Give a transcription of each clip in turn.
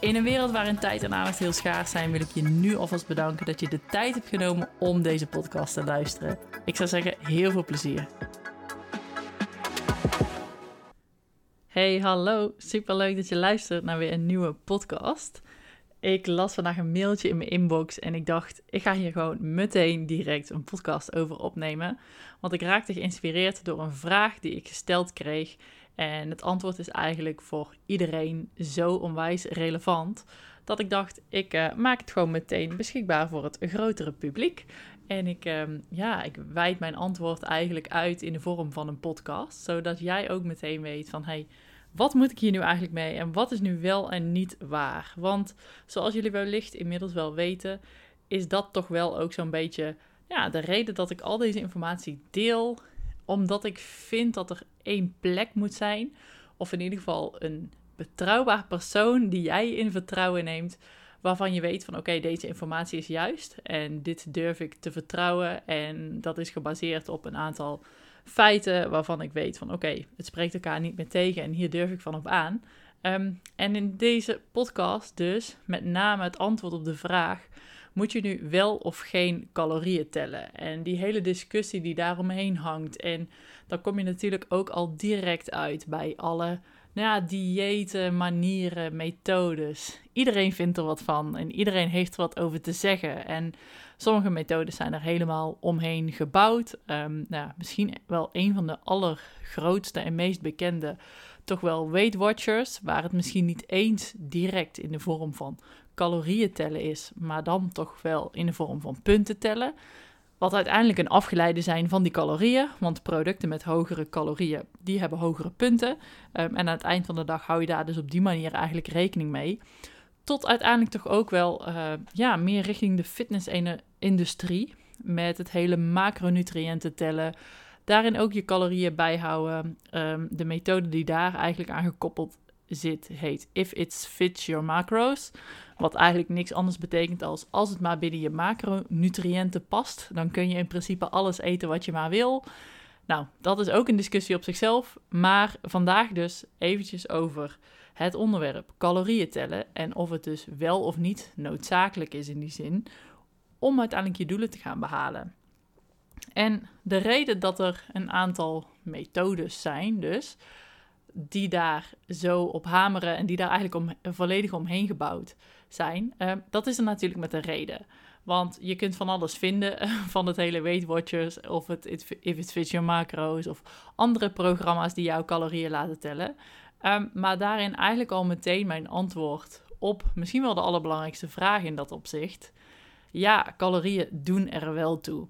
In een wereld waarin tijd en aandacht heel schaars zijn, wil ik je nu alvast bedanken dat je de tijd hebt genomen om deze podcast te luisteren. Ik zou zeggen, heel veel plezier. Hey, hallo. Superleuk dat je luistert naar weer een nieuwe podcast. Ik las vandaag een mailtje in mijn inbox en ik dacht, ik ga hier gewoon meteen direct een podcast over opnemen. Want ik raakte geïnspireerd door een vraag die ik gesteld kreeg. En het antwoord is eigenlijk voor iedereen zo onwijs relevant dat ik dacht, ik uh, maak het gewoon meteen beschikbaar voor het grotere publiek. En ik, uh, ja, ik wijd mijn antwoord eigenlijk uit in de vorm van een podcast, zodat jij ook meteen weet van, hey, wat moet ik hier nu eigenlijk mee en wat is nu wel en niet waar? Want zoals jullie wellicht inmiddels wel weten, is dat toch wel ook zo'n beetje ja, de reden dat ik al deze informatie deel. Omdat ik vind dat er één plek moet zijn, of in ieder geval een betrouwbaar persoon die jij in vertrouwen neemt, waarvan je weet van oké, deze informatie is juist en dit durf ik te vertrouwen en dat is gebaseerd op een aantal feiten waarvan ik weet van oké, het spreekt elkaar niet meer tegen en hier durf ik van op aan. Ehm, en in deze podcast dus met name het antwoord op de vraag, moet je nu wel of geen calorieën tellen? En die hele discussie die daaromheen hangt. En dan kom je natuurlijk ook al direct uit bij alle nou ja, diëten, manieren, methodes. Iedereen vindt er wat van en iedereen heeft er wat over te zeggen. En sommige methodes zijn er helemaal omheen gebouwd. Um, nou, misschien wel een van de allergrootste en meest bekende, toch wel Weight Watchers, waar het misschien niet eens direct in de vorm van calorieën tellen is, maar dan toch wel in de vorm van punten tellen. Wat uiteindelijk een afgeleide zijn van die calorieën. Want producten met hogere calorieën, die hebben hogere punten. Um, en aan het eind van de dag hou je daar dus op die manier eigenlijk rekening mee. Tot uiteindelijk toch ook wel uh, ja, meer richting de fitness-industrie. Met het hele macronutriënten tellen. Daarin ook je calorieën bijhouden. Um, de methode die daar eigenlijk aan gekoppeld zit, heet If It Fits Your Macros. Wat eigenlijk niks anders betekent als als het maar binnen je macronutriënten past, dan kun je in principe alles eten wat je maar wil. Nou, dat is ook een discussie op zichzelf. Maar vandaag dus eventjes over het onderwerp calorieën tellen en of het dus wel of niet noodzakelijk is in die zin om uiteindelijk je doelen te gaan behalen. En de reden dat er een aantal methodes zijn, dus die daar zo op hameren en die daar eigenlijk om, volledig omheen gebouwd zijn, uh, dat is er natuurlijk met een reden. Want je kunt van alles vinden van het hele Weight Watchers of het If It Fits Your Macros of andere programma's die jouw calorieën laten tellen. Um, maar daarin eigenlijk al meteen mijn antwoord op misschien wel de allerbelangrijkste vraag in dat opzicht. Ja, calorieën doen er wel toe.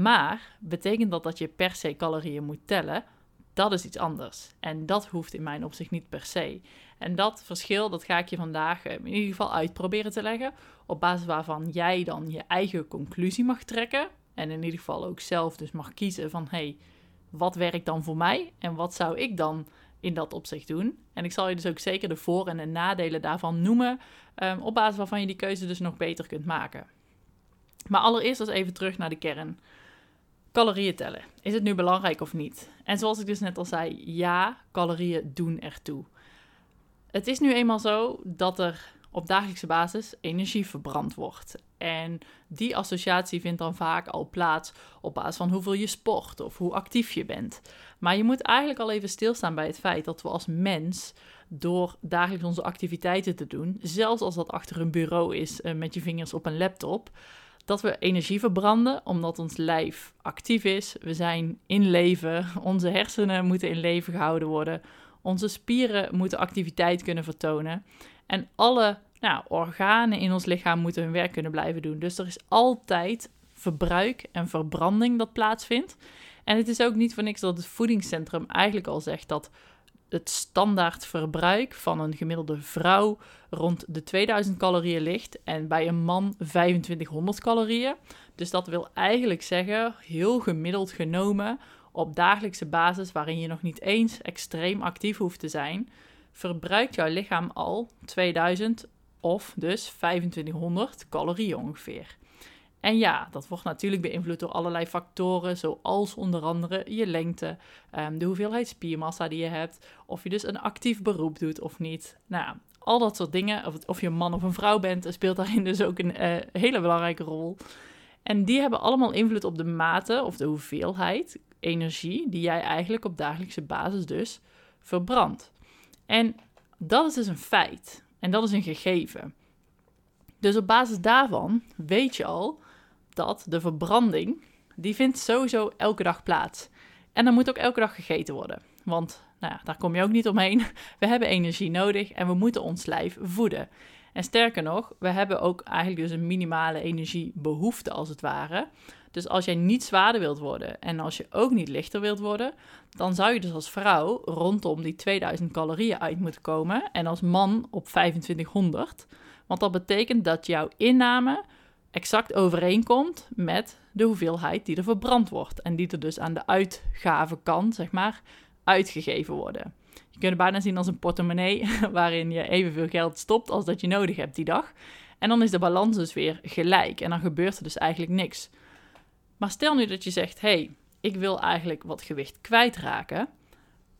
Maar betekent dat dat je per se calorieën moet tellen? Dat is iets anders. En dat hoeft in mijn opzicht niet per se. En dat verschil, dat ga ik je vandaag in ieder geval uitproberen te leggen. Op basis waarvan jij dan je eigen conclusie mag trekken. En in ieder geval ook zelf dus mag kiezen van... hey, wat werkt dan voor mij? En wat zou ik dan in dat opzicht doen? En ik zal je dus ook zeker de voor- en de nadelen daarvan noemen. Um, op basis waarvan je die keuze dus nog beter kunt maken. Maar allereerst eens even terug naar de kern. Calorieën tellen. Is het nu belangrijk of niet? En zoals ik dus net al zei, ja, calorieën doen ertoe. Het is nu eenmaal zo dat er op dagelijkse basis energie verbrand wordt. En die associatie vindt dan vaak al plaats op basis van hoeveel je sport of hoe actief je bent. Maar je moet eigenlijk al even stilstaan bij het feit dat we als mens door dagelijks onze activiteiten te doen, zelfs als dat achter een bureau is uh, met je vingers op een laptop, dat we energie verbranden omdat ons lijf actief is. We zijn in leven, onze hersenen moeten in leven gehouden worden, onze spieren moeten activiteit kunnen vertonen en alle nou, organen in ons lichaam moeten hun werk kunnen blijven doen. Dus er is altijd verbruik en verbranding dat plaatsvindt. En het is ook niet voor niks dat het voedingscentrum eigenlijk al zegt dat het standaard verbruik van een gemiddelde vrouw rond de 2000 calorieën ligt en bij een man 2500 calorieën. Dus dat wil eigenlijk zeggen, heel gemiddeld genomen, op dagelijkse basis, waarin je nog niet eens extreem actief hoeft te zijn, verbruikt jouw lichaam al 2000 of dus 2500 calorieën ongeveer. En ja, dat wordt natuurlijk beïnvloed door allerlei factoren, zoals onder andere je lengte, ehm, de hoeveelheid spiermassa die je hebt, of je dus een actief beroep doet of niet. Nou, al dat soort dingen, of, of je een man of een vrouw bent, speelt daarin dus ook een uh, hele belangrijke rol. En die hebben allemaal invloed op de mate of de hoeveelheid energie die jij eigenlijk op dagelijkse basis dus verbrandt. En dat is dus een feit. En dat is een gegeven. Dus op basis daarvan weet je al dat de verbranding, die vindt sowieso elke dag plaats. En dan moet ook elke dag gegeten worden. Want nou ja, daar kom je ook niet omheen. We hebben energie nodig en we moeten ons lijf voeden. En sterker nog, we hebben ook eigenlijk dus een minimale energiebehoefte als het ware. Dus als jij niet zwaarder wilt worden en als je ook niet lichter wilt worden, dan zou je dus als vrouw rondom die 2000 calorieën uit moeten komen en als man op 2500. Want dat betekent dat jouw inname exact overeenkomt met de hoeveelheid die er verbrand wordt en die er dus aan de uitgavenkant, zeg maar, uitgegeven worden. Je kunt het bijna zien als een portemonnee waarin je evenveel geld stopt als dat je nodig hebt die dag. En dan is de balans dus weer gelijk en dan gebeurt er dus eigenlijk niks. Maar stel nu dat je zegt: hey, ik wil eigenlijk wat gewicht kwijtraken.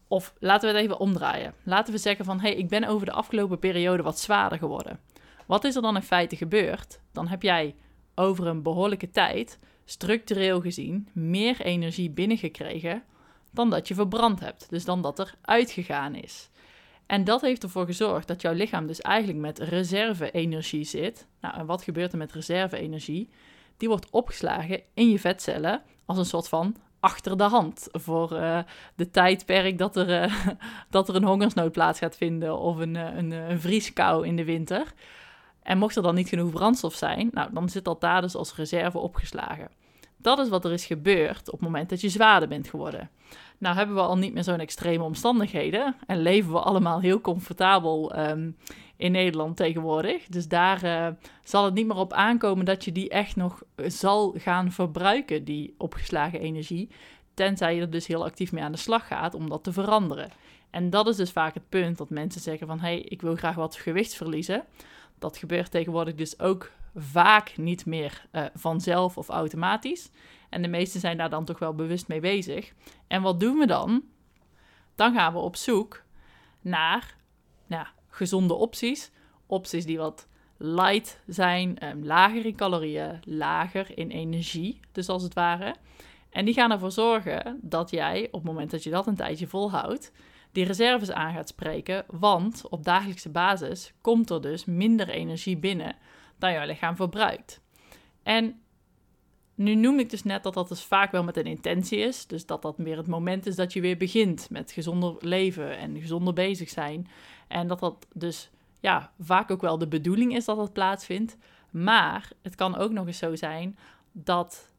Of laten we het even omdraaien. Laten we zeggen van: hey, ik ben over de afgelopen periode wat zwaarder geworden. Wat is er dan in feite gebeurd? Dan heb jij over een behoorlijke tijd, structureel gezien, meer energie binnengekregen dan dat je verbrand hebt. Dus dan dat er uitgegaan is. En dat heeft ervoor gezorgd dat jouw lichaam dus eigenlijk met reserve-energie zit. Nou, en wat gebeurt er met reserve-energie? Die wordt opgeslagen in je vetcellen als een soort van achter de hand voor uh, de tijdperk dat er, uh, dat er een hongersnood plaats gaat vinden of een, uh, een, een vrieskou in de winter. En mocht er dan niet genoeg brandstof zijn, nou, dan zit dat daar dus als reserve opgeslagen. Dat is wat er is gebeurd op het moment dat je zwaarder bent geworden. Nou hebben we al niet meer zo'n extreme omstandigheden en leven we allemaal heel comfortabel um, in Nederland tegenwoordig. Dus daar uh, zal het niet meer op aankomen dat je die echt nog zal gaan verbruiken, die opgeslagen energie. Tenzij je er dus heel actief mee aan de slag gaat om dat te veranderen. En dat is dus vaak het punt dat mensen zeggen van... hé, hey, ik wil graag wat gewicht verliezen. Dat gebeurt tegenwoordig dus ook vaak niet meer uh, vanzelf of automatisch. En de meesten zijn daar dan toch wel bewust mee bezig. En wat doen we dan? Dan gaan we op zoek naar nou, gezonde opties. Opties die wat light zijn, um, lager in calorieën, lager in energie, dus als het ware. En die gaan ervoor zorgen dat jij, op het moment dat je dat een tijdje volhoudt, die reserves aan gaat spreken. Want op dagelijkse basis komt er dus minder energie binnen dan jouw lichaam verbruikt. En nu noem ik dus net dat dat dus vaak wel met een intentie is. Dus dat dat weer het moment is dat je weer begint met gezonder leven en gezonder bezig zijn. En dat dat dus ja, vaak ook wel de bedoeling is dat dat plaatsvindt. Maar het kan ook nog eens zo zijn dat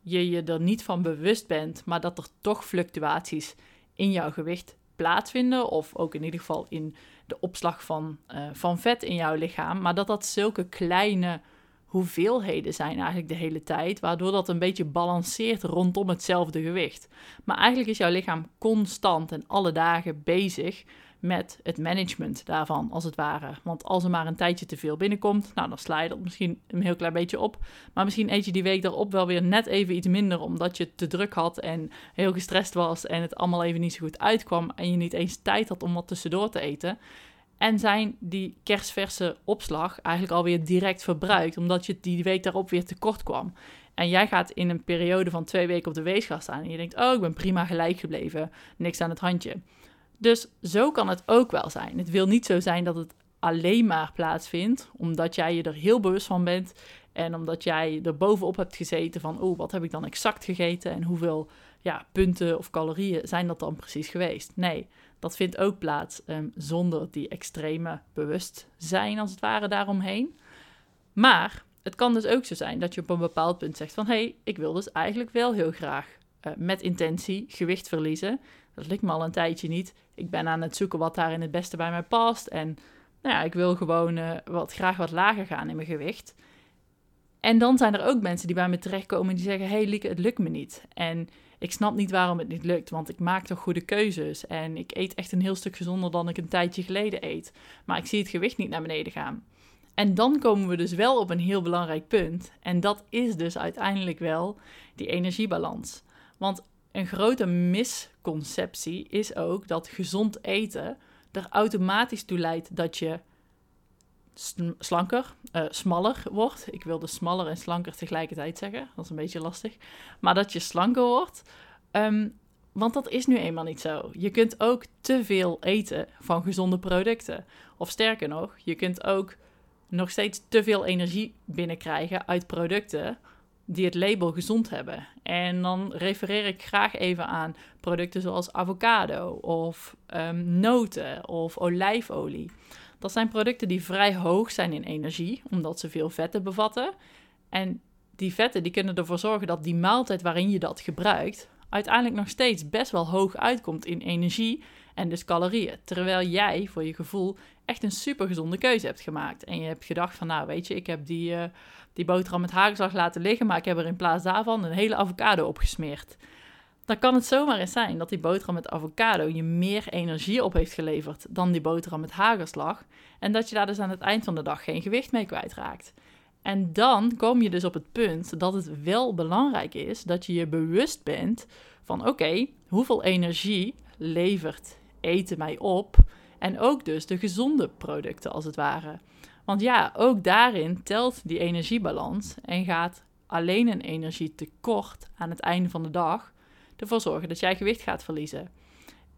je je er niet van bewust bent, maar dat er toch fluctuaties in jouw gewicht plaatsvinden. Of ook in ieder geval in de opslag van, uh, van vet in jouw lichaam. Maar dat dat zulke kleine hoeveelheden zijn eigenlijk de hele tijd, waardoor dat een beetje balanceert rondom hetzelfde gewicht. Maar eigenlijk is jouw lichaam constant en alle dagen bezig met het management daarvan, als het ware. Want als er maar een tijdje te veel binnenkomt, nou dan sla je dat misschien een heel klein beetje op. Maar misschien eet je die week daarop wel weer net even iets minder, omdat je te druk had en heel gestrest was en het allemaal even niet zo goed uitkwam en je niet eens tijd had om wat tussendoor te eten. En zijn die kerstverse opslag eigenlijk alweer direct verbruikt, omdat je die week daarop weer tekort kwam. En jij gaat in een periode van twee weken op de weegschaal staan en je denkt, oh, ik ben prima gelijk gebleven, niks aan het handje. Dus zo kan het ook wel zijn. Het wil niet zo zijn dat het alleen maar plaatsvindt, omdat jij je er heel bewust van bent en omdat jij er bovenop hebt gezeten van, oh, wat heb ik dan exact gegeten en hoeveel ja, punten of calorieën zijn dat dan precies geweest? Nee, dat vindt ook plaats um, zonder die extreme bewustzijn, als het ware, daaromheen. Maar het kan dus ook zo zijn dat je op een bepaald punt zegt van... hé, hey, ik wil dus eigenlijk wel heel graag uh, met intentie gewicht verliezen. Dat lukt me al een tijdje niet. Ik ben aan het zoeken wat daarin het beste bij mij past. En nou ja, ik wil gewoon uh, wat, graag wat lager gaan in mijn gewicht. En dan zijn er ook mensen die bij me terechtkomen en die zeggen: Hey Lieke, het lukt me niet. En ik snap niet waarom het niet lukt, want ik maak toch goede keuzes. En ik eet echt een heel stuk gezonder dan ik een tijdje geleden eet. Maar ik zie het gewicht niet naar beneden gaan. En dan komen we dus wel op een heel belangrijk punt. En dat is dus uiteindelijk wel die energiebalans. Want een grote misconceptie is ook dat gezond eten er automatisch toe leidt dat je slanker, uh, smaller wordt. Ik wilde smaller en slanker tegelijkertijd zeggen. Dat is een beetje lastig. Maar dat je slanker wordt. Ehm, want dat is nu eenmaal niet zo. Je kunt ook te veel eten van gezonde producten. Of sterker nog, je kunt ook nog steeds te veel energie binnenkrijgen uit producten die het label gezond hebben. En dan refereer ik graag even aan producten zoals avocado of um, noten of olijfolie. Dat zijn producten die vrij hoog zijn in energie, omdat ze veel vetten bevatten. En die vetten die kunnen ervoor zorgen dat die maaltijd waarin je dat gebruikt, uiteindelijk nog steeds best wel hoog uitkomt in energie en dus calorieën. Terwijl jij voor je gevoel echt een super gezonde keuze hebt gemaakt. En je hebt gedacht van, nou weet je, ik heb die, uh, die boterham met hagelslag laten liggen, maar ik heb er in plaats daarvan een hele avocado opgesmeerd. Dan kan het zomaar eens zijn dat die boterham met avocado je meer energie op heeft geleverd dan die boterham met hagelslag. En dat je daar dus aan het eind van de dag geen gewicht mee kwijtraakt. En dan kom je dus op het punt dat het wel belangrijk is dat je je bewust bent van oké, hoeveel energie levert eten mij op? En ook dus de gezonde producten als het ware. Want ja, ook daarin telt die energiebalans en gaat alleen een energietekort aan het einde van de dag ervoor zorgen dat jij gewicht gaat verliezen.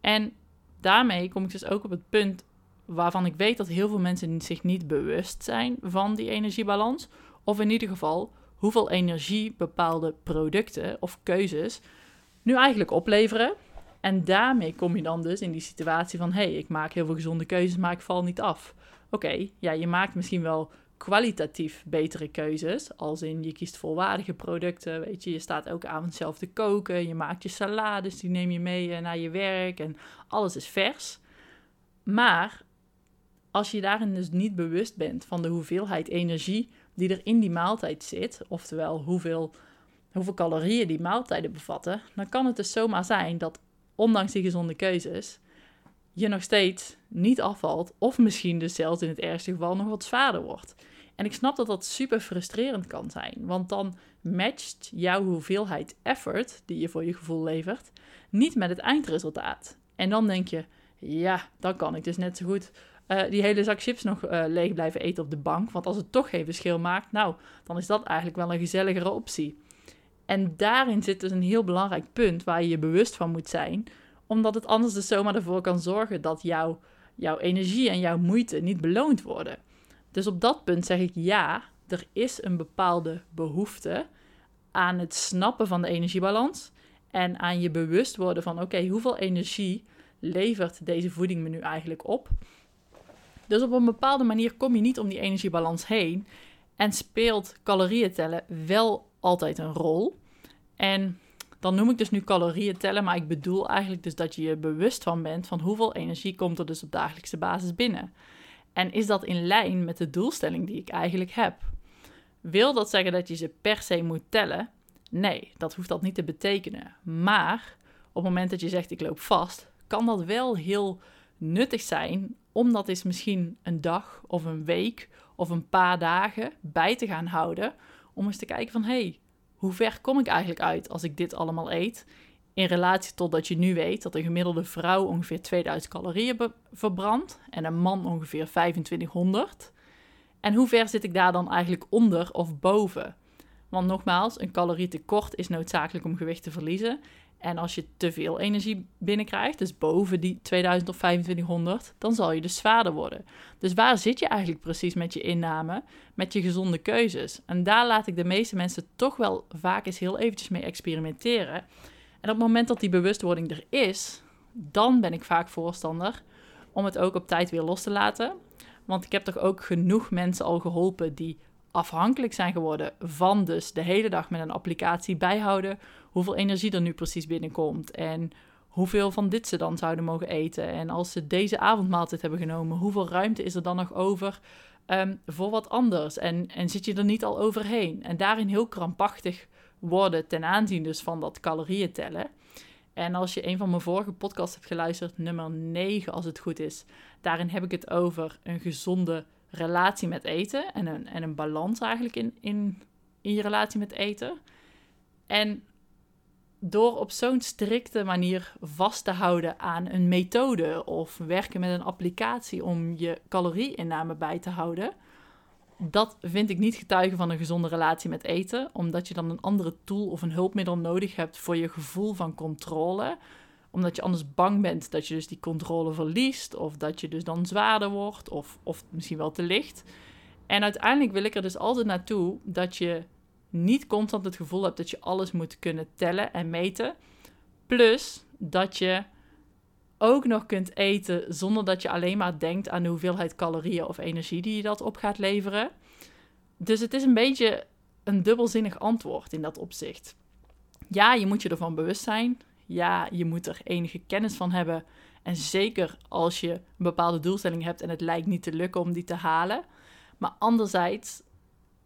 En daarmee kom ik dus ook op het punt waarvan ik weet dat heel veel mensen zich niet bewust zijn van die energiebalans. Of in ieder geval hoeveel energie bepaalde producten of keuzes nu eigenlijk opleveren. En daarmee kom je dan dus in die situatie van: hé, hey, ik maak heel veel gezonde keuzes, maar ik val niet af. Oké, ja, je maakt misschien wel kwalitatief betere keuzes. Als in je kiest volwaardige producten. Weet je, je staat ook avond zelf te koken. Je maakt je salades, die neem je mee eh, naar je werk. En alles is vers. Maar als je daarin dus niet bewust bent van de hoeveelheid energie die er in die maaltijd zit, oftewel hoeveel, hoeveel calorieën die maaltijden bevatten, dan kan het dus zomaar zijn dat ondanks die gezonde keuzes je nog steeds niet afvalt, of misschien dus zelfs in het ergste geval nog wat zwaarder wordt. En ik snap dat dat super frustrerend kan zijn, want dan matcht jouw hoeveelheid effort die je voor je gevoel levert niet met het eindresultaat. En dan denk je, ja, dan kan ik dus net zo goed uh, die hele zak chips nog uh, leeg blijven eten op de bank. Want als het toch geen verschil maakt, nou, dan is dat eigenlijk wel een gezelligere optie. En daarin zit dus een heel belangrijk punt waar je je bewust van moet zijn. Omdat het anders dus zomaar ervoor kan zorgen dat jouw, jouw energie en jouw moeite niet beloond worden. Dus op dat punt zeg ik ja, er is een bepaalde behoefte aan het snappen van de energiebalans. En aan je bewust worden van oké, hoeveel energie levert deze voeding me nu eigenlijk op? Dus op een bepaalde manier kom je niet om die energiebalans heen. En speelt calorieën tellen wel altijd een rol. En dan noem ik dus nu calorieën tellen, maar ik bedoel eigenlijk dus dat je je bewust van bent van hoeveel energie komt er dus op dagelijkse basis binnen. En is dat in lijn met de doelstelling die ik eigenlijk heb? Wil dat zeggen dat je ze per se moet tellen? Nee, dat hoeft dat niet te betekenen. Maar op het moment dat je zegt ik loop vast, kan dat wel heel nuttig zijn om dat eens misschien een dag of een week of een paar dagen bij te gaan houden. Om eens te kijken van, hé, hey, hoe ver kom ik eigenlijk uit als ik dit allemaal eet? In relatie tot dat je nu weet dat een gemiddelde vrouw ongeveer 2000 calorieën verbrandt en een man ongeveer 2500. En hoe ver zit ik daar dan eigenlijk onder of boven? Want nogmaals, een calorietekort is noodzakelijk om gewicht te verliezen. En als je te veel energie binnenkrijgt, dus boven die 2000 of 2500, dan zal je dus zwaarder worden. Dus waar zit je eigenlijk precies met je inname, met je gezonde keuzes? En daar laat ik de meeste mensen toch wel vaak eens heel eventjes mee experimenteren. En op het moment dat die bewustwording er is, dan ben ik vaak voorstander om het ook op tijd weer los te laten. Want ik heb toch ook genoeg mensen al geholpen die afhankelijk zijn geworden van dus de hele dag met een applicatie bijhouden hoeveel energie er nu precies binnenkomt en hoeveel van dit ze dan zouden mogen eten. En als ze deze avondmaaltijd hebben genomen, hoeveel ruimte is er dan nog over ehm, voor wat anders? En, en zit je er niet al overheen? En daarin heel krampachtig worden ten aanzien dus van dat calorieën tellen. En als je een van mijn vorige podcasts hebt geluisterd, nummer 9 als het goed is, daarin heb ik het over een gezonde relatie met eten en een, en een balans eigenlijk in, in, in je relatie met eten. En door op zo'n strikte manier vast te houden aan een methode of werken met een applicatie om je calorieinname bij te houden, dat vind ik niet getuigen van een gezonde relatie met eten, omdat je dan een andere tool of een hulpmiddel nodig hebt voor je gevoel van controle. Omdat je anders bang bent dat je dus die controle verliest, of dat je dus dan zwaarder wordt, of, of misschien wel te licht. En uiteindelijk wil ik er dus altijd naartoe dat je niet constant het gevoel hebt dat je alles moet kunnen tellen en meten. Plus dat je ook nog kunt eten zonder dat je alleen maar denkt aan de hoeveelheid calorieën of energie die je dat op gaat leveren. Dus het is een beetje een dubbelzinnig antwoord in dat opzicht. Ja, je moet je ervan bewust zijn. Ja, je moet er enige kennis van hebben. En zeker als je een bepaalde doelstelling hebt en het lijkt niet te lukken om die te halen. Maar anderzijds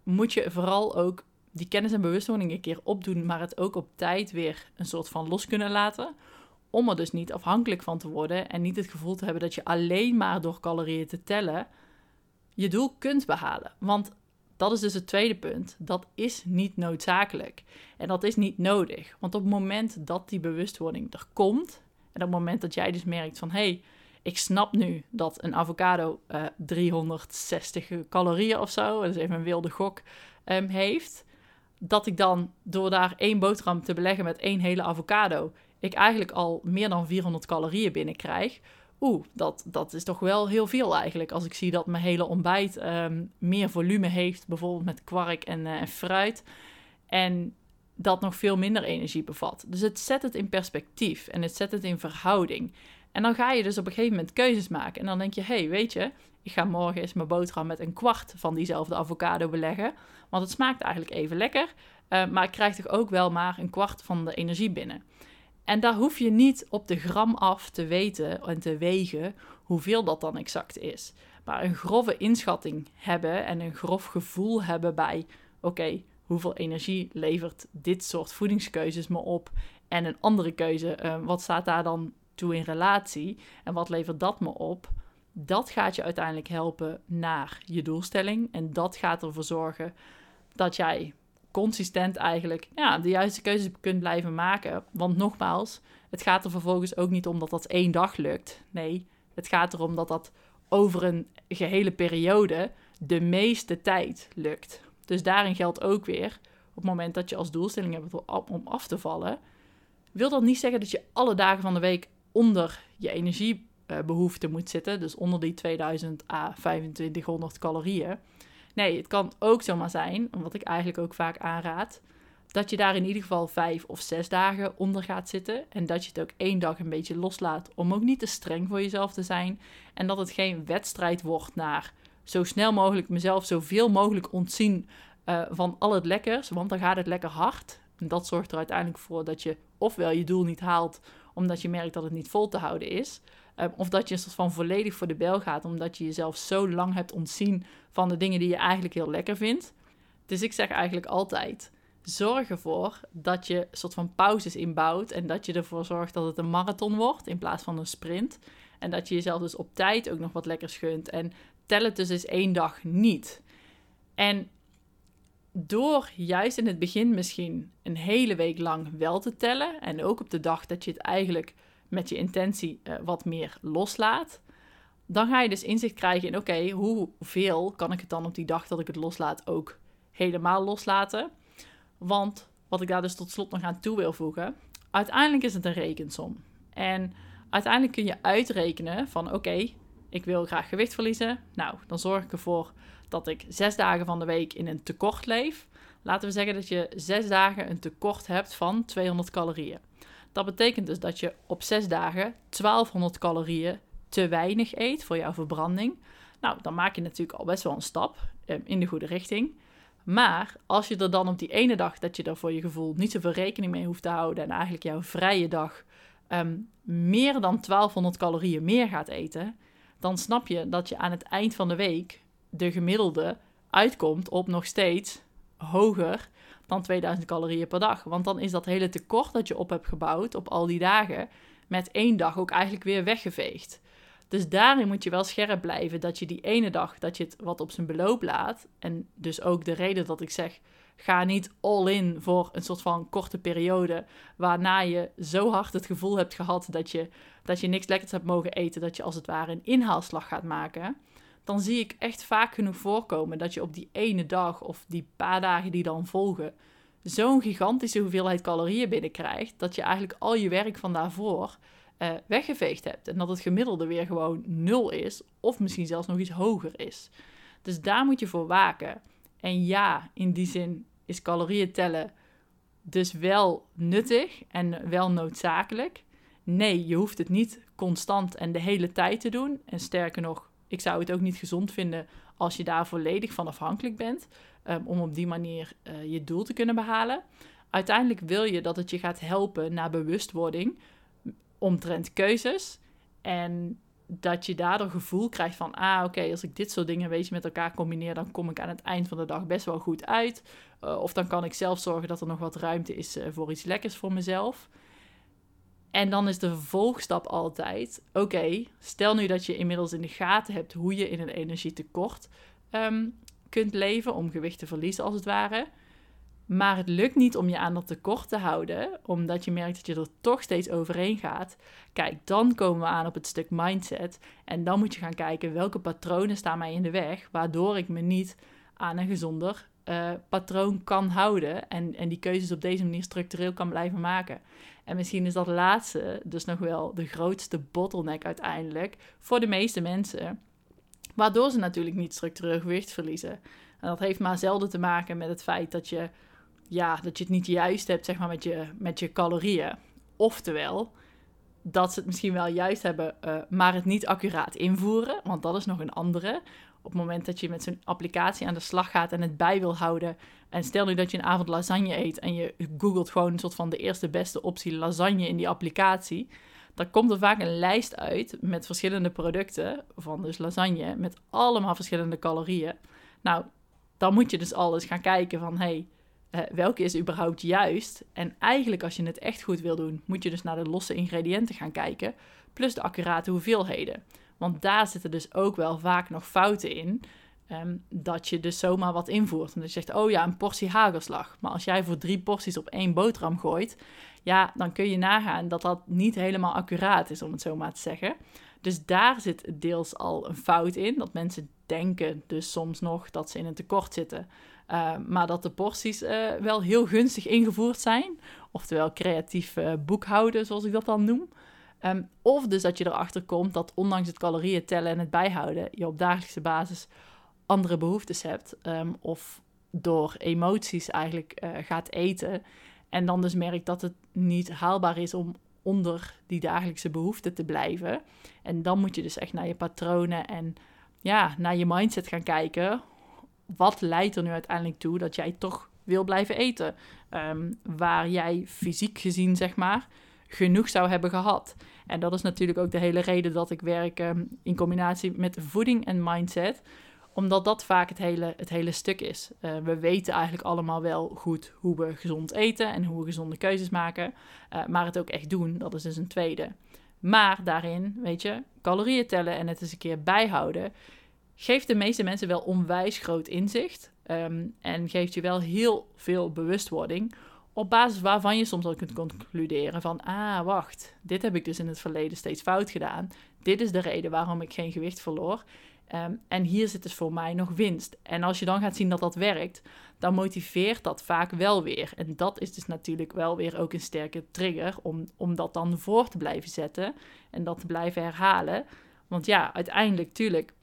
moet je vooral ook die kennis en bewustwording een keer opdoen, maar het ook op tijd weer een soort van los kunnen laten. Om er dus niet afhankelijk van te worden en niet het gevoel te hebben dat je alleen maar door calorieën te tellen je doel kunt behalen. Want dat is dus het tweede punt. Dat is niet noodzakelijk. En dat is niet nodig. Want op het moment dat die bewustwording er komt, en op het moment dat jij dus merkt van hé, hey, ik snap nu dat een avocado uh, eh, 360 calorieën of zo, dat is even een wilde gok, um, heeft. Dat ik dan door daar één boterham te beleggen met één hele avocado, ik eigenlijk al meer dan 400 calorieën binnenkrijg. Oeh, dat, dat is toch wel heel veel eigenlijk. Als ik zie dat mijn hele ontbijt ehm, meer volume heeft, bijvoorbeeld met kwark en, uh, en fruit. En dat nog veel minder energie bevat. Dus het zet het in perspectief en het zet het in verhouding. En dan ga je dus op een gegeven moment keuzes maken. En dan denk je, hé, hey, weet je, ik ga morgen eens mijn boterham met een kwart van diezelfde avocado beleggen. Want het smaakt eigenlijk even lekker. Uh, maar ik krijg toch ook wel maar een kwart van de energie binnen. En daar hoef je niet op de gram af te weten en te wegen hoeveel dat dan exact is. Maar een grove inschatting hebben en een grof gevoel hebben bij: oké, hoeveel energie levert dit soort voedingskeuzes me op? En een andere keuze, uh, wat staat daar dan toe in relatie? En wat levert dat me op? Dat gaat je uiteindelijk helpen naar je doelstelling. En dat gaat ervoor zorgen dat jij consistent eigenlijk ja, de juiste keuzes kunt blijven maken. Want nogmaals, het gaat er vervolgens ook niet om dat dat één dag lukt. Nee, het gaat erom dat dat over een gehele periode de meeste tijd lukt. Dus daarin geldt ook weer, op het moment dat je als doelstelling hebt om af te vallen, wil dat niet zeggen dat je alle dagen van de week onder je energiebehoefte moet zitten. Dus onder die 2000 à 2500 calorieën. Nee, het kan ook zomaar zijn, wat ik eigenlijk ook vaak aanraad, dat je daar in ieder geval vijf of zes dagen onder gaat zitten. En dat je het ook één dag een beetje loslaat om ook niet te streng voor jezelf te zijn. En dat het geen wedstrijd wordt naar zo snel mogelijk mezelf zoveel mogelijk ontzien uh, van al het lekkers. Want dan gaat het lekker hard. En dat zorgt er uiteindelijk voor dat je ofwel je doel niet haalt omdat je merkt dat het niet vol te houden is. Ehm, of dat je soort van volledig voor de bel gaat, omdat je jezelf zo lang hebt ontzien van de dingen die je eigenlijk heel lekker vindt. Dus ik zeg eigenlijk altijd: zorg ervoor dat je soort van pauzes inbouwt en dat je ervoor zorgt dat het een marathon wordt in plaats van een sprint. En dat je jezelf dus op tijd ook nog wat lekkers gunt. En tel het dus eens één dag niet. En door juist in het begin misschien een hele week lang wel te tellen en ook op de dag dat je het eigenlijk met je intentie uh, wat meer loslaat, dan ga je dus inzicht krijgen in oké, hoeveel kan ik het dan op die dag dat ik het loslaat ook helemaal loslaten? Want wat ik daar dus tot slot nog aan toe wil voegen, uiteindelijk is het een rekensom. En uiteindelijk kun je uitrekenen van oké, ik wil graag gewicht verliezen. Nou, dan zorg ik ervoor dat ik zes dagen van de week in een tekort leef. Laten we zeggen dat je zes dagen een tekort hebt van 200 calorieën. Dat betekent dus dat je op zes dagen 1200 calorieën te weinig eet voor jouw verbranding. Nou, dan maak je natuurlijk al best wel een stap eh, in de goede richting. Maar als je er dan op die ene dag dat je er voor je gevoel niet zoveel rekening mee hoeft te houden en eigenlijk jouw vrije dag ehm, meer dan 1200 calorieën meer gaat eten, dan snap je dat je aan het eind van de week de gemiddelde uitkomt op nog steeds hoger dan 2000 calorieën per dag. Want dan is dat hele tekort dat je op hebt gebouwd op al die dagen met één dag ook eigenlijk weer weggeveegd. Dus daarin moet je wel scherp blijven dat je die ene dag dat je het wat op zijn beloop laat. En dus ook de reden dat ik zeg, ga niet all in voor een soort van korte periode. Waarna je zo hard het gevoel hebt gehad dat je, dat je niks lekkers hebt mogen eten. Dat je als het ware een inhaalslag gaat maken. Dan zie ik echt vaak genoeg voorkomen dat je op die ene dag of die paar dagen die dan volgen. Zo'n gigantische hoeveelheid calorieën binnenkrijgt. Dat je eigenlijk al je werk van daarvoor uh, weggeveegd hebt. En dat het gemiddelde weer gewoon nul is, of misschien zelfs nog iets hoger is. Dus daar moet je voor waken. En ja, in die zin is calorieën tellen dus wel nuttig en wel noodzakelijk. Nee, je hoeft het niet constant en de hele tijd te doen. En sterker nog, ik zou het ook niet gezond vinden als je daar volledig van afhankelijk bent. Um, om op die manier uh, je doel te kunnen behalen. Uiteindelijk wil je dat het je gaat helpen naar bewustwording omtrent keuzes. En dat je daardoor gevoel krijgt van, ah oké, als ik dit soort dingen weet je met elkaar combineer, dan kom ik aan het eind van de dag best wel goed uit. Uh, of dan kan ik zelf zorgen dat er nog wat ruimte is uh, voor iets lekkers voor mezelf. En dan is de vervolgstap altijd, oké, stel nu dat je inmiddels in de gaten hebt hoe je in een energietekort um, kunt leven, om gewicht te verliezen als het ware. Maar het lukt niet om je aan dat tekort te houden, omdat je merkt dat je er toch steeds overheen gaat. Kijk, dan komen we aan op het stuk mindset. En dan moet je gaan kijken welke patronen staan mij in de weg, waardoor ik me niet aan een gezonder uh, patroon kan houden. En, en die keuzes op deze manier structureel kan blijven maken. En misschien is dat laatste dus nog wel de grootste bottleneck uiteindelijk voor de meeste mensen. Waardoor ze natuurlijk niet structureel gewicht verliezen. En dat heeft maar zelden te maken met het feit dat je ja, dat je het niet juist hebt zeg maar, met, je, met je calorieën. Oftewel, dat ze het misschien wel juist hebben, uh, maar het niet accuraat invoeren. Want dat is nog een andere. Op het moment dat je met zo'n applicatie aan de slag gaat en het bij wil houden. En stel nu dat je een avond lasagne eet en je googelt gewoon een soort van de eerste beste optie lasagne in die applicatie. Dan komt er vaak een lijst uit met verschillende producten van dus lasagne met allemaal verschillende calorieën. Nou, dan moet je dus alles gaan kijken van hey, uh, welke is überhaupt juist. En eigenlijk als je het echt goed wil doen, moet je dus naar de losse ingrediënten gaan kijken, plus de accurate hoeveelheden. Want daar zitten dus ook wel vaak nog fouten in. Ehm, dat je dus zomaar wat invoert. En dat je zegt, oh ja, een portie hagelslag. Maar als jij voor drie porties op één boterham gooit, ja, dan kun je nagaan dat dat niet helemaal accuraat is, om het zo maar te zeggen. Dus daar zit deels al een fout in. Dat mensen denken dus soms nog dat ze in een tekort zitten. Uh, maar dat de porties uh, wel heel gunstig ingevoerd zijn. Oftewel creatief uh, boekhouden, zoals ik dat dan noem. Um, of dus dat je erachter komt dat ondanks het calorieën tellen en het bijhouden, je op dagelijkse basis andere behoeftes hebt. Um, of door emoties eigenlijk gaat eten. En dan dus merkt dat het niet haalbaar is om onder die dagelijkse behoeften te blijven. En dan moet je dus echt naar je patronen en ja, naar je mindset gaan kijken wat leidt er nu uiteindelijk toe dat jij toch wil blijven eten? Um, waar jij fysiek gezien, zeg maar, genoeg zou hebben gehad. En dat is natuurlijk ook de hele reden dat ik werk um, in combinatie met voeding en mindset omdat dat vaak het hele, het hele stuk is. Uh, we weten eigenlijk allemaal wel goed hoe we gezond eten en hoe we gezonde keuzes maken. Uh, maar het ook echt doen, dat is dus een tweede. Maar daarin, weet je, calorieën tellen en het eens een keer bijhouden, geeft de meeste mensen wel onwijs groot inzicht. Um, en geeft je wel heel veel bewustwording. Op basis waarvan je soms al kunt concluderen van... Ah, wacht, dit heb ik dus in het verleden steeds fout gedaan. Dit is de reden waarom ik geen gewicht verloor. Um, en hier zit dus voor mij nog winst. En als je dan gaat zien dat dat werkt, dan motiveert dat vaak wel weer. En dat is dus natuurlijk wel weer ook een sterke trigger om, om dat dan voor te blijven zetten en dat te blijven herhalen. Want ja, uiteindelijk, tuurlijk,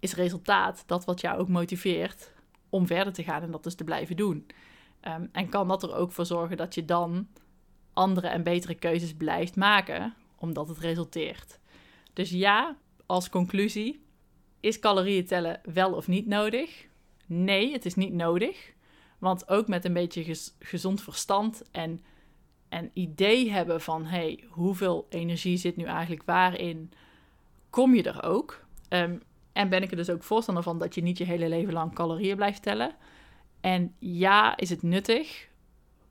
is resultaat dat wat jou ook motiveert om verder te gaan en dat dus te blijven doen. Um, en kan dat er ook voor zorgen dat je dan andere en betere keuzes blijft maken, omdat het resulteert. Dus ja, als conclusie, is calorieën tellen wel of niet nodig? Nee, het is niet nodig. Want ook met een beetje gezond verstand en een idee hebben van hey, hoeveel energie zit nu eigenlijk waarin, kom je er ook. Ehm, en ben ik er dus ook voorstander van dat je niet je hele leven lang calorieën blijft tellen. En ja, is het nuttig?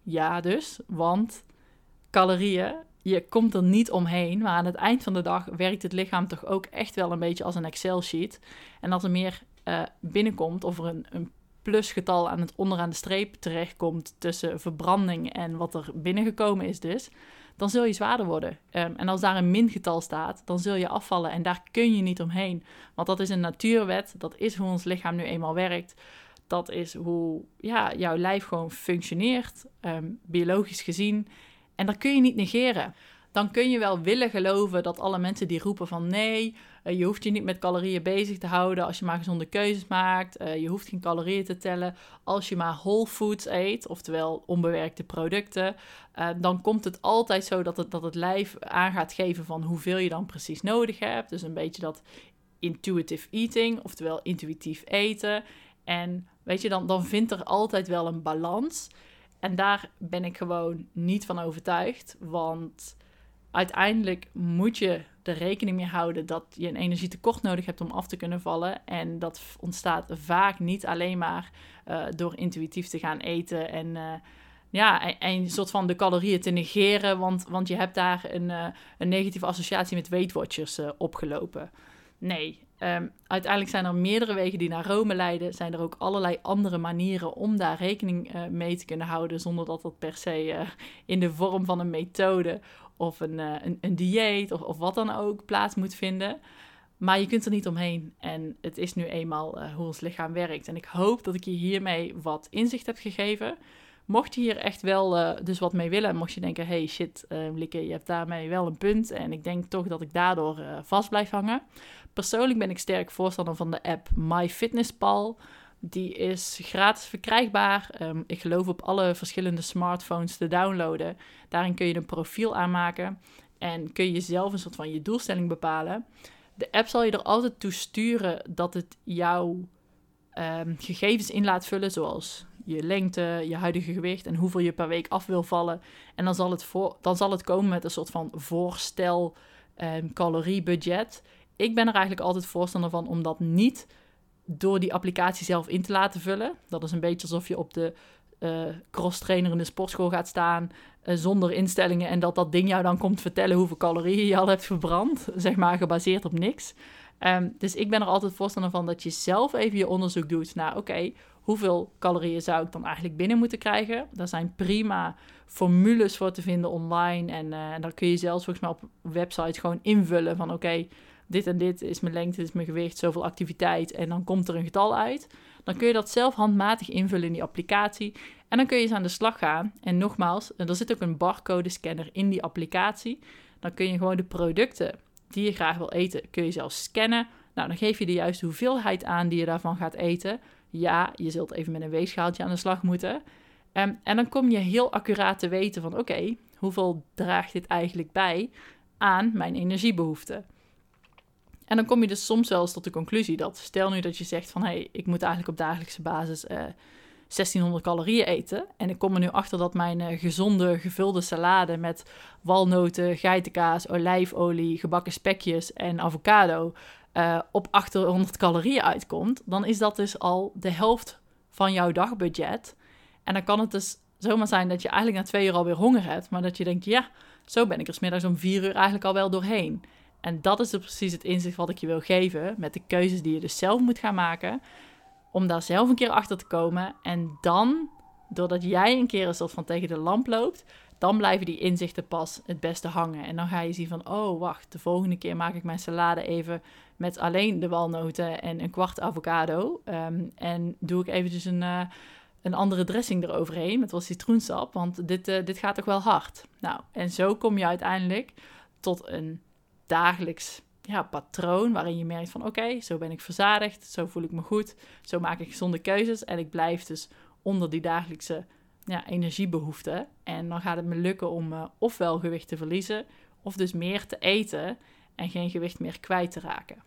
Ja, dus. Want calorieën, je komt er niet omheen. Maar aan het eind van de dag werkt het lichaam toch ook echt wel een beetje als een Excel-sheet. En als er meer uh, binnenkomt, of er een, een plusgetal aan het onderaan de streep terechtkomt tussen verbranding en wat er binnengekomen is dus, dan zul je zwaarder worden. Um, en als daar een mingetal staat, dan zul je afvallen en daar kun je niet omheen. Want dat is een natuurwet, dat is hoe ons lichaam nu eenmaal werkt. Dat is hoe ja, jouw lijf gewoon functioneert, um, biologisch gezien. En dat kun je niet negeren dan kun je wel willen geloven dat alle mensen die roepen van nee, uh, je hoeft je niet met calorieën bezig te houden als je maar gezonde keuzes maakt. Uh, je hoeft geen calorieën te tellen als je maar whole foods eet, oftewel onbewerkte producten. Uh, dan komt het altijd zo dat het, dat het lijf aan gaat geven van hoeveel je dan precies nodig hebt. Dus een beetje dat intuitive eating, oftewel intuïtief eten. En weet je, dan, dan vindt er altijd wel een balans. En daar ben ik gewoon niet van overtuigd. Want uiteindelijk moet je er rekening mee houden dat je een energietekort nodig hebt om af te kunnen vallen. En dat ontstaat vaak niet alleen maar uh, door intuïtief te gaan eten en, uh, ja, en, een soort van de calorieën te negeren, want, want je hebt daar een, uh, een negatieve associatie met Weight Watchers opgelopen. Nee, um, uiteindelijk zijn er meerdere wegen die naar Rome leiden. Zijn er ook allerlei andere manieren om daar rekening mee te kunnen houden, zonder dat dat per se in de vorm van een methode of een, uh, een, een, dieet of, of wat dan ook plaats moet vinden. Maar je kunt er niet omheen. En het is nu eenmaal uh, hoe ons lichaam werkt. En ik hoop dat ik je hiermee wat inzicht heb gegeven. Mocht je hier echt wel uh, dus wat mee willen, mocht je denken: hey shit, Likke, je hebt daarmee wel een punt. En ik denk toch dat ik daardoor vast blijf hangen. Persoonlijk ben ik sterk voorstander van de app MyFitnessPal. Die is gratis verkrijgbaar. Um, ik geloof op alle verschillende smartphones te downloaden. Daarin kun je een profiel aanmaken en kun je zelf een soort van je doelstelling bepalen. De app zal je er altijd toe sturen dat het jouw um, gegevens in laat vullen, zoals je lengte, je huidige gewicht en hoeveel je per week af wil vallen. En dan zal het, voor, dan zal het komen met een soort van voorstel um, caloriebudget. Ik ben er eigenlijk altijd voorstander van om dat niet door die applicatie zelf in te laten vullen. Dat is een beetje alsof je op de uh, cross-trainer in de sportschool gaat staan uh, zonder instellingen en dat dat ding jou dan komt vertellen hoeveel calorieën je al hebt verbrand, zeg maar gebaseerd op niks. Um, dus ik ben er altijd voorstander van dat je zelf even je onderzoek doet naar, oké, hoeveel calorieën zou ik dan eigenlijk binnen moeten krijgen? Daar zijn prima formules voor te vinden online en uh, daar kun je zelfs volgens mij op websites gewoon invullen van, oké, dit en dit is mijn lengte, dit is mijn gewicht, zoveel activiteit en dan komt er een getal uit. Dan kun je dat zelf handmatig invullen in die applicatie en dan kun je eens aan de slag gaan. En nogmaals, er zit ook een barcode scanner in die applicatie. Dan kun je gewoon de producten die je graag wil eten, kun je zelf scannen. Nou, dan geef je de juiste hoeveelheid aan die je daarvan gaat eten. Ja, je zult even met een weegschaaltje aan de slag moeten. Um, en dan kom je heel accuraat te weten van oké, hoeveel draagt dit eigenlijk bij aan mijn energiebehoeften. En dan kom je dus soms wel eens tot de conclusie dat, stel nu dat je zegt van hé, hey, ik moet eigenlijk op dagelijkse basis uh, eh, 1600 calorieën eten. En ik kom er nu achter dat mijn uh, gezonde gevulde salade met walnoten, geitenkaas, olijfolie, gebakken spekjes en avocado uh, op 800 calorieën uitkomt. Dan is dat dus al de helft van jouw dagbudget. En dan kan het dus zomaar zijn dat je eigenlijk na twee uur alweer honger hebt. Maar dat je denkt, ja, zo ben ik er smiddags om vier uur eigenlijk al wel doorheen. En dat is dus precies het inzicht wat ik je wil geven met de keuzes die je dus zelf moet gaan maken. Om daar zelf een keer achter te komen. En dan, doordat jij een keer een soort van tegen de lamp loopt, dan blijven die inzichten pas het beste hangen. En dan ga je zien van, oh wacht, de volgende keer maak ik mijn salade even met alleen de walnoten en een kwart avocado. Ehm, en doe ik eventjes een, uh, een andere dressing eroverheen met wat citroensap, want dit, uh, dit gaat toch wel hard. Nou, en zo kom je uiteindelijk tot een dagelijks ja, patroon waarin je merkt van oké, zo ben ik verzadigd, zo voel ik me goed, zo maak ik gezonde keuzes en ik blijf dus onder die dagelijkse ja, energiebehoeften. En dan gaat het me lukken om uh, ofwel gewicht te verliezen of dus meer te eten en geen gewicht meer kwijt te raken.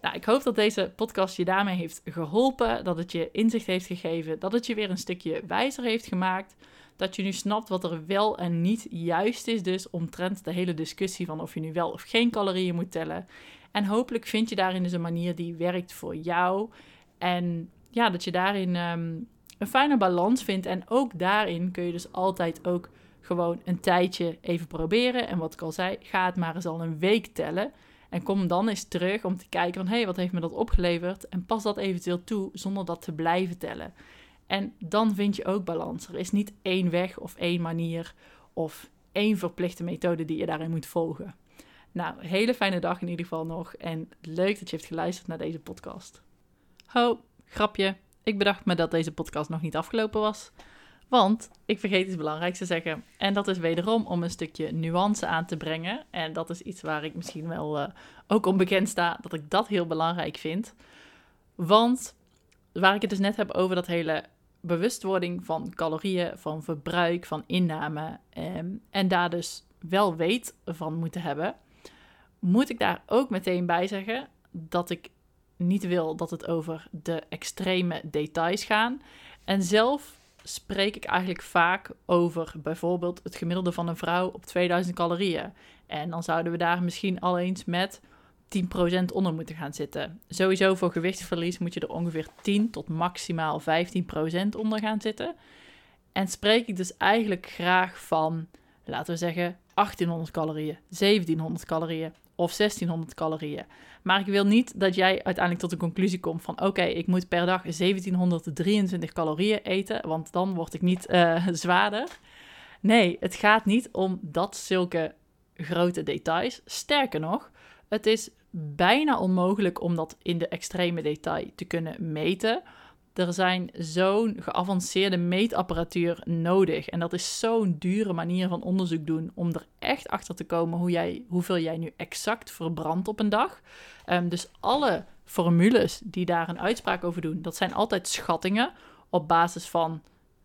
Nou, ik hoop dat deze podcast je daarmee heeft geholpen, dat het je inzicht heeft gegeven, dat het je weer een stukje wijzer heeft gemaakt. Dat je nu snapt wat er wel en niet juist is, dus omtrent de hele discussie van of je nu wel of geen calorieën moet tellen. En hopelijk vind je daarin dus een manier die werkt voor jou. En ja, dat je daarin ehm, een fijne balans vindt. En ook daarin kun je dus altijd ook gewoon een tijdje even proberen. En wat ik al zei, ga het maar eens al een week tellen. En kom dan eens terug om te kijken van, hé, hey, wat heeft me dat opgeleverd? En pas dat eventueel toe zonder dat te blijven tellen. En dan vind je ook balans. Er is niet één weg of één manier of één verplichte methode die je daarin moet volgen. Nou, hele fijne dag in ieder geval nog. En leuk dat je hebt geluisterd naar deze podcast. Ho, grapje. Ik bedacht me dat deze podcast nog niet afgelopen was. Want ik vergeet iets belangrijks te zeggen. En dat is wederom om een stukje nuance aan te brengen. En dat is iets waar ik misschien wel uh, ook onbekend sta, dat ik dat heel belangrijk vind. Want waar ik het dus net heb over dat hele bewustwording van calorieën, van verbruik, van inname. Ehm, en daar dus wel weet van moeten hebben. Moet ik daar ook meteen bij zeggen dat ik niet wil dat het over de extreme details gaan. En zelf spreek ik eigenlijk vaak over bijvoorbeeld het gemiddelde van een vrouw op 2000 calorieën. En dan zouden we daar misschien al eens met 10% onder moeten gaan zitten. Sowieso voor gewichtsverlies moet je er ongeveer 10 tot maximaal 15% onder gaan zitten. En spreek ik dus eigenlijk graag van, laten we zeggen, 1800 calorieën, 1700 calorieën of 1600 calorieën. Maar ik wil niet dat jij uiteindelijk tot de conclusie komt van oké, ik moet per dag 1723 calorieën eten, want dan word ik niet uh, zwaarder. Nee, het gaat niet om dat zulke grote details. Sterker nog, het is bijna onmogelijk om dat in de extreme detail te kunnen meten. Er zijn zo'n geavanceerde meetapparatuur nodig. En dat is zo'n dure manier van onderzoek doen om er echt achter te komen hoe jij, hoeveel jij nu exact verbrandt op een dag. Um, dus alle formules die daar een uitspraak over doen, dat zijn altijd schattingen op basis van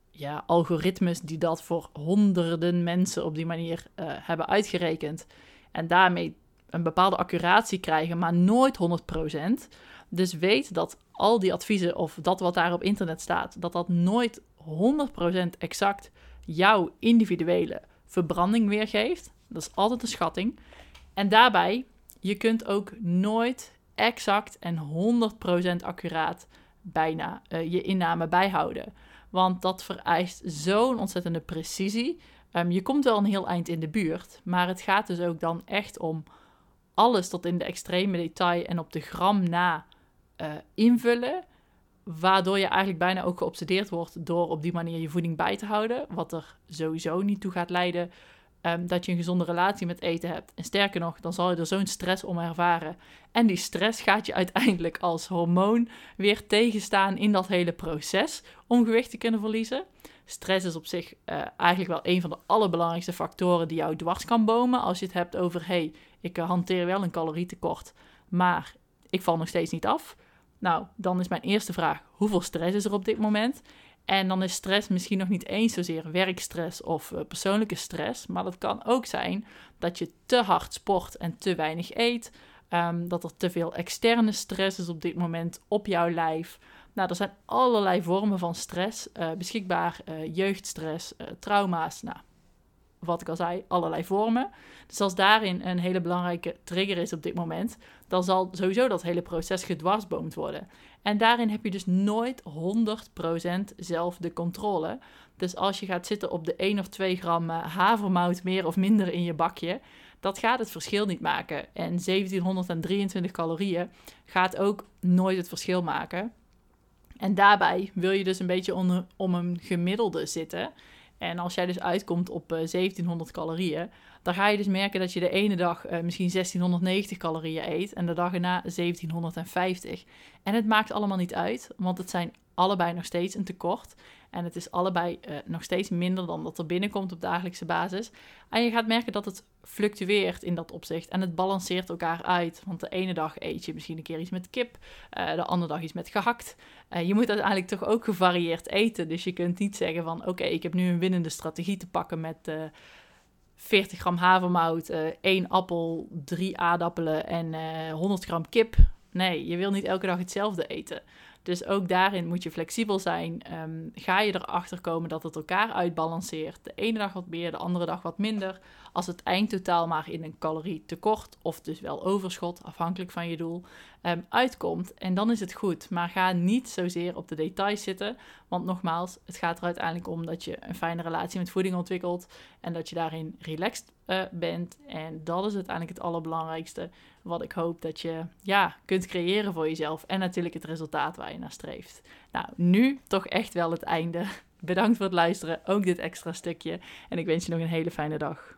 ja, algoritmes die dat voor honderden mensen op die manier uh, hebben uitgerekend. En daarmee een bepaalde accuratie krijgen, maar nooit 100%. Dus weet dat al die adviezen of dat wat daar op internet staat, dat dat nooit 100% exact jouw individuele verbranding weergeeft. Dat is altijd een schatting. En daarbij, je kunt ook nooit exact en 100% accuraat bijna uh, je inname bijhouden. Want dat vereist zo'n ontzettende precisie. Um, je komt wel een heel eind in de buurt, maar het gaat dus ook dan echt om alles tot in de extreme detail en op de gram na uh, invullen. Waardoor je eigenlijk bijna ook geobsedeerd wordt door op die manier je voeding bij te houden. Wat er sowieso niet toe gaat leiden um, dat je een gezonde relatie met eten hebt. En sterker nog, dan zal je er zo'n stress om ervaren. En die stress gaat je uiteindelijk als hormoon weer tegenstaan in dat hele proces om gewicht te kunnen verliezen. Stress is op zich uh, eigenlijk wel een van de allerbelangrijkste factoren die jou dwars kan bomen. Als je het hebt over, hey, ik uh, hanteer wel een calorietekort, maar ik val nog steeds niet af. Nou, dan is mijn eerste vraag: hoeveel stress is er op dit moment? En dan is stress misschien nog niet eens zozeer werkstress of uh, persoonlijke stress, maar dat kan ook zijn dat je te hard sport en te weinig eet. Um, dat er te veel externe stress is op dit moment op jouw lijf. Nou, er zijn allerlei vormen van stress uh, beschikbaar. Jeugdstress, trauma's, nou, wat ik al zei, allerlei vormen. Dus als daarin een hele belangrijke trigger is op dit moment, dan zal sowieso dat hele proces gedwarsboomd worden. En daarin heb je dus nooit 100% zelf de controle. Dus als je gaat zitten op de 1 of 2 gram eh, havermout meer of minder in je bakje, dat gaat het verschil niet maken. En 1723 calorieën gaat ook nooit het verschil maken. En daarbij wil je dus een beetje om een gemiddelde zitten. En als jij dus uitkomt op 1700 eh, calorieën, dan ga je dus merken dat je de ene dag uh, misschien 1690 calorieën eet en de dag erna 1750. En het maakt allemaal niet uit, want het zijn allebei nog steeds een tekort. En het is allebei uh, nog steeds minder dan dat er binnenkomt op dagelijkse basis. En je gaat merken dat het fluctueert in dat opzicht. En het balanceert elkaar uit. Want de ene dag eet je misschien een keer iets met kip. Uh, de andere dag iets met gehakt. Uh, je moet uiteindelijk toch ook gevarieerd eten. Dus je kunt niet zeggen van oké, ik heb nu een winnende strategie te pakken met 40 gram havermout, 1 appel, 3 aardappelen en 100 gram kip. Nee, je wil niet elke dag hetzelfde eten. Dus ook daarin moet je flexibel zijn. Ehm, ga je erachter komen dat het elkaar uitbalanceert. De ene dag wat meer, de andere dag wat minder. Als het eindtotaal maar in een calorietekort of dus wel overschot, afhankelijk van je doel, um, uitkomt. En dan is het goed. Maar ga niet zozeer op de details zitten. Want nogmaals, het gaat er uiteindelijk om dat je een fijne relatie met voeding ontwikkelt. En dat je daarin relaxed uh, bent. En dat is uiteindelijk het allerbelangrijkste. Wat ik hoop dat je ja, kunt creëren voor jezelf. En natuurlijk het resultaat waar je naar streeft. Nou, nu toch echt wel het einde. Bedankt voor het luisteren. Ook dit extra stukje. En ik wens je nog een hele fijne dag.